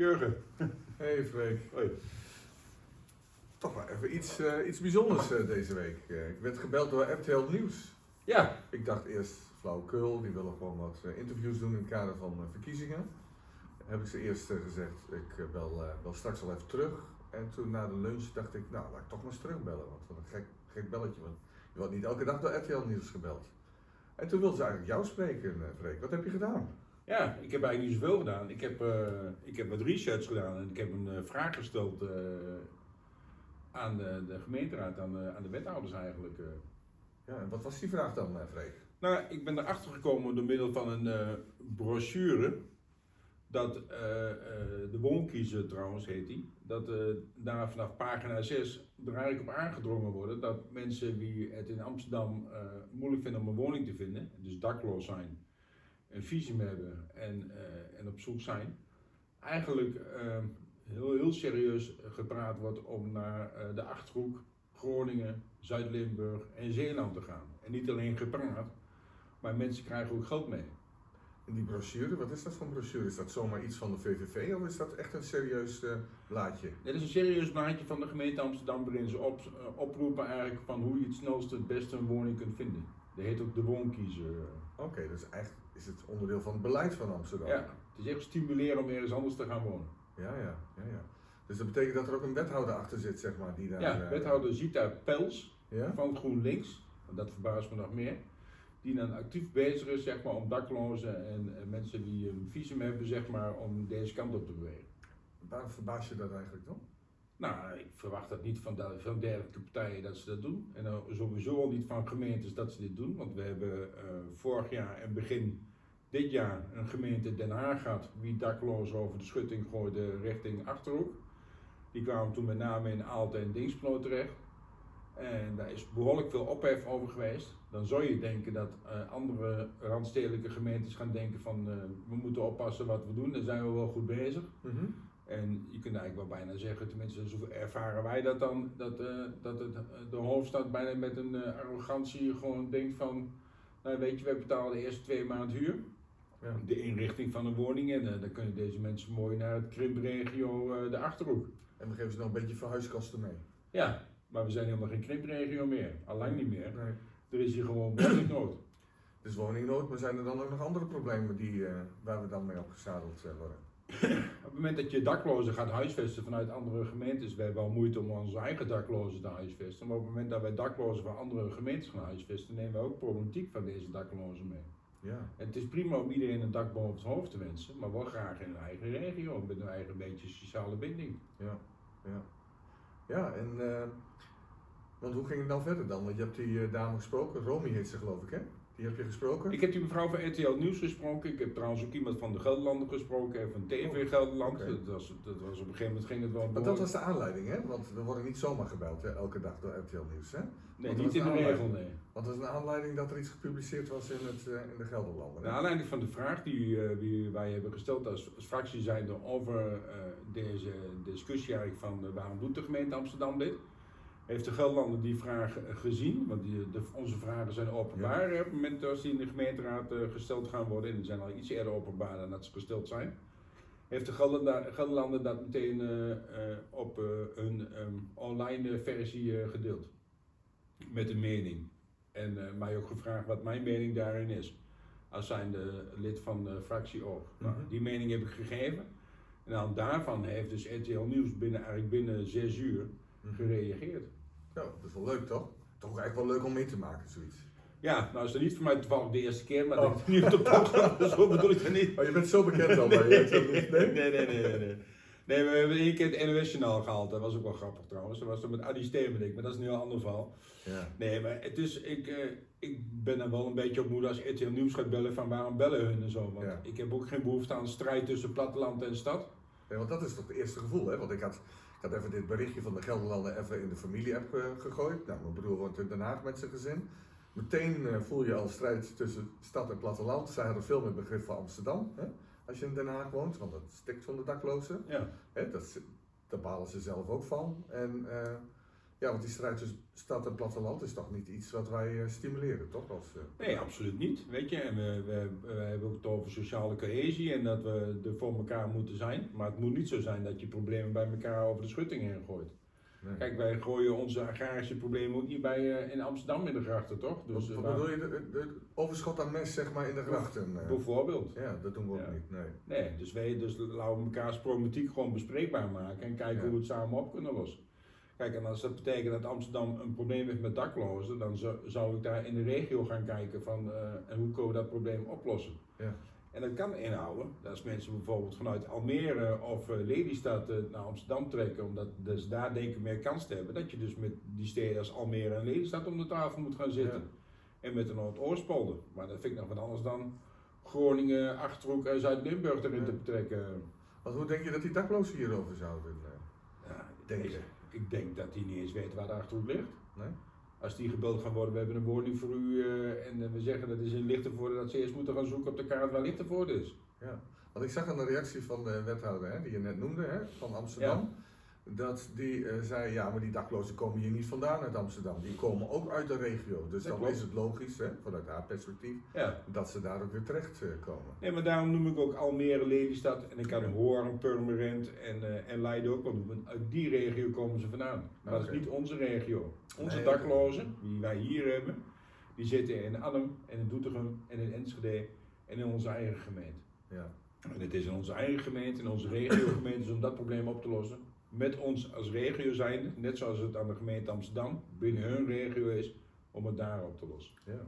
Jurgen. Hey Freek. Hoi. Toch wel even iets, eh, iets bijzonders eh, deze week. Eh, ik werd gebeld door RTL Nieuws. Ja, Ik dacht eerst flauwekul, die willen gewoon wat interviews doen in het kader van verkiezingen. Heb ik ze eerst gezegd, ik bel, bel straks wel even terug. En toen na de lunch dacht ik, nou laat ik toch maar eens terugbellen. Want wat een gek, gek belletje, want je wordt niet elke dag door RTL Nieuws gebeld. En toen wilde ze eigenlijk jou spreken, Freek. Wat heb je gedaan? Ja, ik heb eigenlijk niet zoveel gedaan. Ik heb, eh, ik heb wat research gedaan en ik heb een eh, vraag gesteld eh, aan de, de gemeenteraad, aan de, aan de wethouders eigenlijk. Ja, en wat was die vraag dan, Freek? Nou, ik ben erachter gekomen door middel van een brochure. Dat de woonkiezer trouwens heet die. Dat daar vanaf pagina 6 er eigenlijk op aangedrongen worden dat mensen die het in Amsterdam moeilijk vinden om een woning te vinden, dus dakloos zijn, een visum hebben en, eh, en op zoek zijn, eigenlijk eh, heel, heel serieus gepraat wordt om naar eh, de Achterhoek, Groningen, Zuid-Limburg en Zeeland te gaan. En niet alleen gepraat, maar mensen krijgen ook geld mee. In die brochure, wat is dat voor een brochure? Is dat zomaar iets van de VVV of is dat echt een serieus eh, blaadje? Dit is een serieus blaadje van de gemeente Amsterdam waarin ze op, oproepen eigenlijk van hoe je het snelste het beste een woning kunt vinden. Dat heet ook de woonkiezer. Oké, eigenlijk is het onderdeel van het beleid van Amsterdam. Ja, het is echt stimuleren om ergens anders te gaan wonen. ja, ja, ja, ja. Dus dat betekent dat er ook een wethouder achter zit, zeg maar, die daar... Ja, eh, wethouder Zita Pels Ja? van GroenLinks, want dat verbaast me nog meer, die dan actief bezig is zeg maar, om daklozen en, en mensen die een visum hebben zeg maar, om deze kant op te bewegen. Waarom verbaas je dat eigenlijk dan? Nou, ik verwacht dat niet van, de, dergelijke partijen dat ze dat doen. En dan sowieso niet van gemeentes dat ze dit doen. Want we hebben eh, vorig jaar en begin dit jaar een gemeente Den Haag gehad. Wie daklozen over de schutting gooide richting Achterhoek. Die kwamen toen met name in Aalten en Dingsproot terecht. En daar is behoorlijk veel ophef over geweest. Dan zou je denken dat eh, andere randstedelijke gemeentes gaan denken van eh, we moeten oppassen wat we doen. Daar zijn we wel goed bezig. En je kunt eigenlijk wel bijna zeggen, tenminste zo ervaren wij dat dan, dat, eh, dat het, eh, de hoofdstad bijna met een eh, arrogantie gewoon denkt van, nou weet je, wij betalen de eerste twee maanden huur, Ja. de inrichting van een woning en dan kunnen deze mensen mooi naar het krimpregio de Achterhoek. En we geven ze nog een beetje verhuiskosten mee. Ja, maar we zijn helemaal geen krimpregio meer, allang niet meer. Nee. Er is hier gewoon woningnood. Dus woningnood, maar zijn er dan ook nog andere problemen die, waar we dan mee opgezadeld worden? Op het moment dat je daklozen gaat huisvesten vanuit andere gemeentes, we hebben al moeite om onze eigen daklozen te huisvesten, maar op het moment dat wij daklozen van andere gemeentes gaan huisvesten, nemen we ook problematiek van deze daklozen mee. Ja. En het is prima om iedereen een dak boven het hoofd te wensen, maar wel graag in een eigen regio, met een eigen beetje sociale binding. Ja, ja. Ja, en eh, want hoe ging het dan verder dan? Want je hebt die eh, dame gesproken, Romy heet ze geloof ik hè? Die heb je gesproken? Ik heb die mevrouw van RTL Nieuws gesproken, ik heb trouwens ook iemand van de Gelderlander gesproken, en van TV Gelderland. oké. Dat, was, dat was op een gegeven moment ging het wel Want dat was de aanleiding hè? Want we worden niet zomaar gebeld hè, elke dag door RTL Nieuws hè? Nee, niet in de de regel, nee. Want dat is een aanleiding dat er iets gepubliceerd was in, het, eh, in de Gelderlanden. Naar aanleiding van de vraag die, eh, die wij hebben gesteld als, als fractie zijnde over eh, deze discussie eigenlijk van waarom doet de gemeente Amsterdam dit, heeft de Gelderlander die vraag eh, gezien, want die, de, onze vragen zijn openbaar op het moment als die in de gemeenteraad eh, gesteld gaan worden, en die zijn al iets eerder openbaar dan dat ze gesteld zijn, heeft de Gelderlander, dat meteen eh, op hun ehm, online versie gedeeld, met een mening. En mij ook gevraagd wat mijn mening daarin is als zijnde lid van de fractie ook. Nou, Mhm. die mening heb ik gegeven. En aan daarvan heeft dus RTL Nieuws binnen, eigenlijk binnen zes uur Mhm. gereageerd. Ja, dat is wel leuk toch? Toch eigenlijk wel leuk om mee te maken, zoiets. Ja, nou is dat niet voor mij toevallig de eerste keer, maar Oh. dat is niet op de programma, zo bedoel ik dat niet. Maar je bent zo bekend al bij nee? nee, nee, nee, nee. nee. Nee, we hebben één keer het NOS-journaal gehaald. Dat was ook wel grappig trouwens. Dat was dan met Adi Stemenik, maar dat is een heel ander verhaal. Ja. Nee, maar het is, ik, eh, ik ben dan wel een beetje op moede als RTL Nieuws gaat bellen van waarom bellen hun en zo. Want Ja. ik heb ook geen behoefte aan strijd tussen platteland en stad. Nee, want dat is toch het eerste gevoel, hè? Want ik had, ik had even dit berichtje van de Gelderlanden even in de familie-app eh, gegooid. Nou, mijn broer woont in Den Haag met zijn gezin. Meteen eh, voel je al strijd tussen stad en platteland. Zij hadden veel meer begrip voor Amsterdam, hè? als je in Den Haag woont, want dat stikt van de daklozen. Ja. Hè? Dat, daar balen ze zelf ook van. En eh, Ja, want die strijd tussen stad en platteland is toch niet iets wat wij eh, stimuleren, toch? Als, eh, Nee, absoluut niet. Weet je, en we, we, we hebben ook het over sociale cohesie en dat we er voor elkaar moeten zijn. Maar het moet niet zo zijn dat je problemen bij elkaar over de schutting heen gooit. nee. Kijk, wij gooien onze agrarische problemen ook niet bij, eh, in Amsterdam in de grachten, toch? Dus, wat bedoel je? De, de overschot aan mest, zeg maar, in de grachten. bijvoorbeeld. ja, dat doen we ook Ja. niet, nee. Nee, dus, wij, dus laten we elkaars problematiek gewoon bespreekbaar maken en kijken Ja. hoe we het samen op kunnen lossen. Kijk, en als dat betekent dat Amsterdam een probleem heeft met daklozen, dan zou, zou ik daar in de regio gaan kijken van eh, en hoe kunnen we dat probleem oplossen. Ja. En dat kan inhouden, dat als mensen bijvoorbeeld vanuit Almere of eh, Lelystad eh, naar Amsterdam trekken, omdat dus daar denk ik meer kans te hebben, dat je dus met die steden als Almere en Lelystad om de tafel moet gaan zitten. Ja. En met de Noordoostpolder. Maar dat vind ik nog wat anders dan Groningen, Achterhoek en Zuid-Limburg erin Ja. te betrekken. Want hoe denk je dat die daklozen hierover zouden eh, Ja, denken? Ik, denk dat die niet eens weten waar de Achterhoek ligt. Nee? Als die gebeld gaan worden, we hebben een woning voor u eh, en eh, we zeggen dat is in Lichtenvoorde, dat ze eerst moeten gaan zoeken op de kaart waar Lichtenvoorde is. Ja, want ik zag aan de reactie van de wethouder hè, die je net noemde, hè, van Amsterdam, dat die eh, zei, ja, maar die daklozen komen hier niet vandaan uit Amsterdam, die komen ook uit de regio. Dus Dat dan klopt. is het logisch, hè, vanuit haar perspectief, Ja. dat ze daar ook weer terecht eh, komen. Nee, maar daarom noem ik ook Almere, Lelystad en ik kan Hoorn, Purmerend en, eh, en Leiden ook wel noemen. Uit die regio komen ze vandaan. Maar dat is niet onze regio. Onze Nee, daklozen, die wij hier hebben, die zitten in Arnhem en in Doetinchem en in Enschede en in onze eigen gemeente. Ja. En het is in onze eigen gemeente, in onze regiogemeentes om dat probleem op te lossen. Met ons als regio zijnde, net zoals het aan de gemeente Amsterdam binnen hun regio is, om het daar op te lossen. Ja.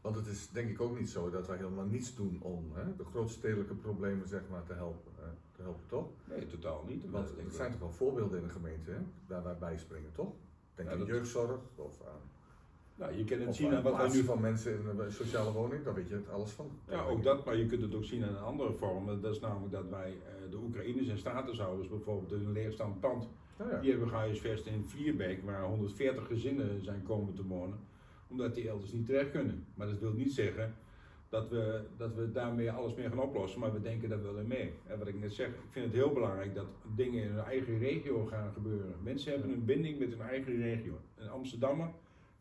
Want het is denk ik ook niet zo dat wij helemaal niets doen om hè, de grootstedelijke problemen zeg maar, te, helpen, hè, te helpen, toch? Nee, totaal niet. Want er zijn toch wel voorbeelden in de gemeente hè, waar wij bijspringen, toch? Denk Ja, aan jeugdzorg of aan, Nou, je of zien aan aan wat wij nu van mensen in een sociale woning, daar weet je het alles van. Ja, ook dat, maar je kunt het ook zien in een andere vorm. Dat is namelijk dat wij eh, de Oekraïners en statushouders bijvoorbeeld een leegstaand pand, Ja, ja. die hebben gehuisvest in Vlierbeek, waar 140 gezinnen zijn komen te wonen, omdat die elders niet terecht kunnen. Maar dat wil niet zeggen dat we, dat we daarmee alles meer gaan oplossen, maar we denken daar wel in mee. En wat ik net zeg, ik vind het heel belangrijk dat dingen in hun eigen regio gaan gebeuren. Mensen hebben een binding met hun eigen regio. Een Amsterdammer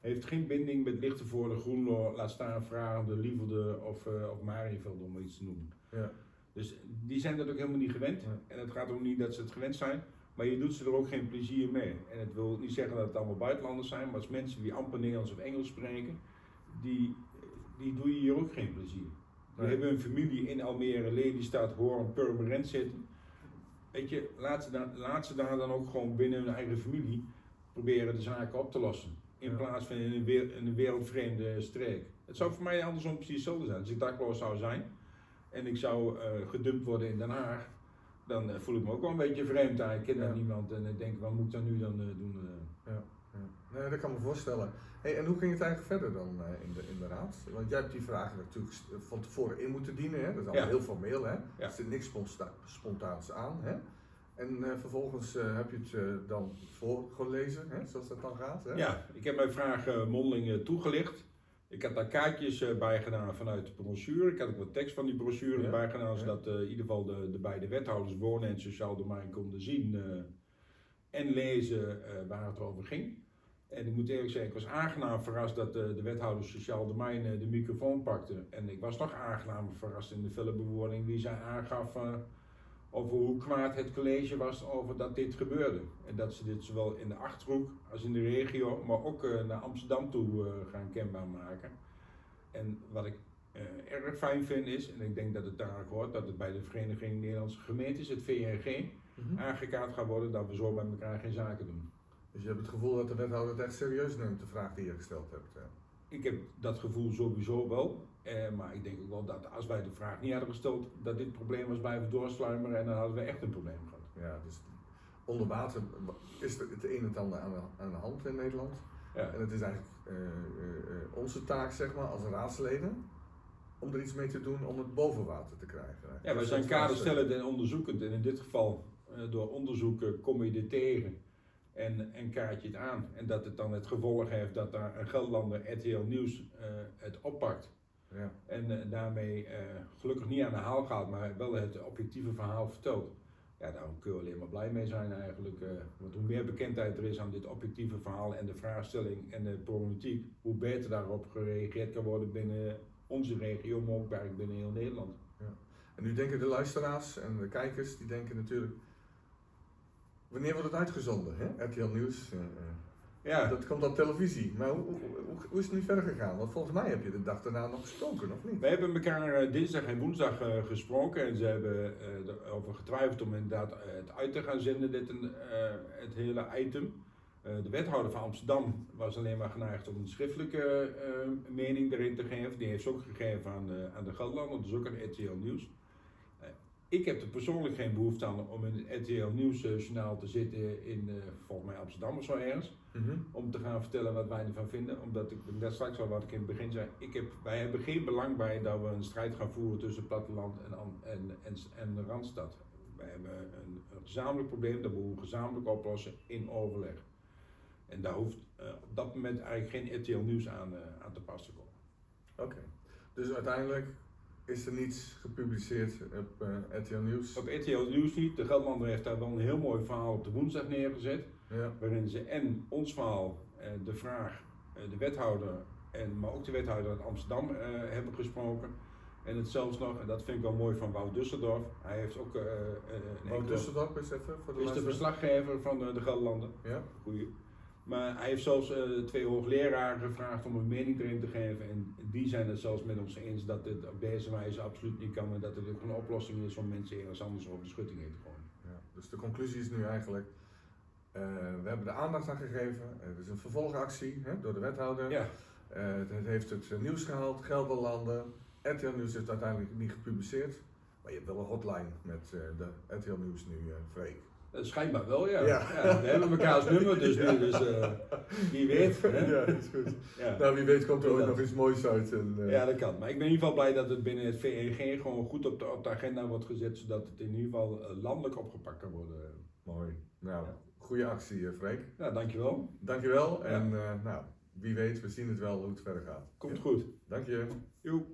heeft geen binding met Lichtenvoorde, Groenlo, laat staan Vragende, Lievelde of, eh of Marienveld om maar iets te noemen. Ja. Dus die zijn dat ook helemaal niet gewend. En het gaat ook niet dat ze het gewend zijn, maar je doet ze er ook geen plezier mee. En het wil niet zeggen dat het allemaal buitenlanders zijn, maar als mensen die amper Nederlands of Engels spreken, die, die doe je hier ook geen plezier. Nee. hebben hun familie in Almere, Lelystad, Hoorn, Purmerend zitten. Weet je, laat ze, laat ze daar dan ook gewoon binnen hun eigen familie proberen de zaken op te lossen. In plaats van in een, weer- in een wereldvreemde streek. Het zou voor mij andersom precies hetzelfde zijn. Als ik dakloos zou zijn en ik zou eh, gedumpt worden in Den Haag, dan eh, voel ik me ook wel een beetje vreemd. daar. Ik ken daar Ja. niemand en ik denk, wat moet ik dan nu dan eh, doen? Ja, ja. Nee, dat kan me voorstellen. Hey, en hoe ging het eigenlijk verder dan in, de, in de raad? Want jij hebt die vragen natuurlijk van tevoren in moeten dienen, hè? dat is allemaal Ja. heel formeel, hè? Er zit niks spontaans aan. Hè? En eh, vervolgens eh, heb je het eh, dan voorgelezen, hè? zoals dat dan gaat. Hè? Ja, ik heb mijn vragen mondeling toegelicht. Ik had daar kaartjes bij gedaan vanuit de brochure. Ik had ook wat tekst van die brochure Ja, bij gedaan, zodat in ieder geval de, de beide wethouders wonen en sociaal domein konden zien en lezen waar het over ging. En ik moet eerlijk zeggen, ik was aangenaam verrast dat eh, de wethouder sociaal domein de microfoon pakte. En ik was nog aangenaam verrast in de felle bewoording die zij aangaf over hoe kwaad het college was over dat dit gebeurde. En dat ze dit zowel in de Achterhoek als in de regio, maar ook eh, naar Amsterdam toe eh, gaan kenbaar maken. En wat ik eh, erg fijn vind is, en ik denk dat het daar hoort, dat het bij de Vereniging Nederlandse Gemeentes, het VNG, Mhm. aangekaart gaat worden dat we zo met elkaar geen zaken doen. Dus je hebt het gevoel dat de wethouder het echt serieus neemt, de vraag die je gesteld hebt. Hè? Ik heb dat gevoel sowieso wel, eh, maar ik denk ook wel dat als wij de vraag niet hadden gesteld, dat dit probleem was blijven doorsluimeren en dan hadden we echt een probleem gehad. Ja, dus onder water is het een en het ander aan de, aan de hand in Nederland. Ja. En het is eigenlijk eh, eh, eh, onze taak, zeg maar, als raadsleden, om er iets mee te doen om het boven water te krijgen. Ja, wij zijn kaderstellend en onderzoekend en in dit geval door onderzoeken kom je dit tegen en, en kaart je het aan. En dat het dan het gevolg heeft dat daar een Gelderlander RTL Nieuws eh, het oppakt Ja, en eh, daarmee eh, gelukkig niet aan de haal gaat, maar wel het objectieve verhaal vertelt. ja, daar kun je alleen maar blij mee zijn eigenlijk. want hoe meer bekendheid er is aan dit objectieve verhaal en de vraagstelling en de problematiek, hoe beter daarop gereageerd kan worden binnen onze regio, maar ook eigenlijk binnen heel Nederland. En nu denken de luisteraars en de kijkers, die denken natuurlijk, wanneer wordt het uitgezonden? Hè? RTL Nieuws, eh, eh, Ja, dat komt op televisie. Maar hoe, hoe, hoe- is het nu verder gegaan? Want volgens mij heb je de dag daarna nog gesproken, of niet? wij hebben elkaar eh, dinsdag en woensdag gesproken en ze hebben eh, erover getwijfeld om inderdaad het uit te gaan zenden, dit, het hele item. De wethouder van Amsterdam was alleen maar geneigd om een schriftelijke mening erin te geven. Die heeft ze ook gegeven aan de, aan de Gelderlander, dus ook aan RTL Nieuws. Ik heb er persoonlijk geen behoefte aan om in het RTL Nieuws eh, te zitten in, eh, volgens mij Amsterdam of zo ergens Mhm. om te gaan vertellen wat wij ervan vinden. Omdat ik net straks al wat ik in het begin zei, ik heb, wij hebben geen belang bij dat we een strijd gaan voeren tussen platteland en, en, en, en de Randstad. Wij hebben een, een gezamenlijk probleem, dat moeten we gezamenlijk oplossen in overleg. En daar hoeft eh, op dat moment eigenlijk geen RTL nieuws aan, aan te pas te komen. Oké. Dus uiteindelijk is er niets gepubliceerd op eh, RTL Nieuws. Op RTL nieuws niet, de Gelderlander heeft daar wel een heel mooi verhaal op de woensdag neergezet. Ja. waarin ze en ons verhaal, eh, de vraag, eh, de wethouder, en, maar ook de wethouder uit Amsterdam hebben gesproken. En het zelfs nog, en dat vind ik wel mooi van Wout Dusseldorf, hij heeft ook Wout Dusseldorp is even voor de is de verslaggever van de, de Gelderlander. Ja. Goeie. Maar hij heeft zelfs eh, twee hoogleraren gevraagd om een mening erin te geven. En die zijn het zelfs met ons eens dat dit op deze wijze absoluut niet kan. En dat het ook een oplossing is om mensen ergens anders over de schutting heen te gooien. Ja, dus de conclusie is nu eigenlijk, eh, we hebben de aandacht aan gegeven. Er is een vervolgactie hè, door de wethouder. Ja, Eh, het, heeft het eh, nieuws gehaald, Gelderlanden. RTL Nieuws is uiteindelijk niet gepubliceerd. Maar je hebt wel een hotline met eh, de RTL Nieuws nu, eh Freek. Eh, Schijnbaar wel, ja. Ja. Ja, we hebben elkaars nummer dus nu, dus eh, wie weet. Hè? Ja, is goed. Nou, wie weet komt er Inderdaad. nog iets moois uit. En, eh, ja, dat kan. Maar ik ben in ieder geval blij dat het binnen het VNG gewoon goed op de, op de agenda wordt gezet, zodat het in ieder geval landelijk opgepakt kan worden. Mooi. Nou, Ja. goede actie, Freek. Ja, dankjewel. Dankjewel. En nou, wie weet, we zien het wel hoe het verder gaat. Komt goed. Dank je. Joep.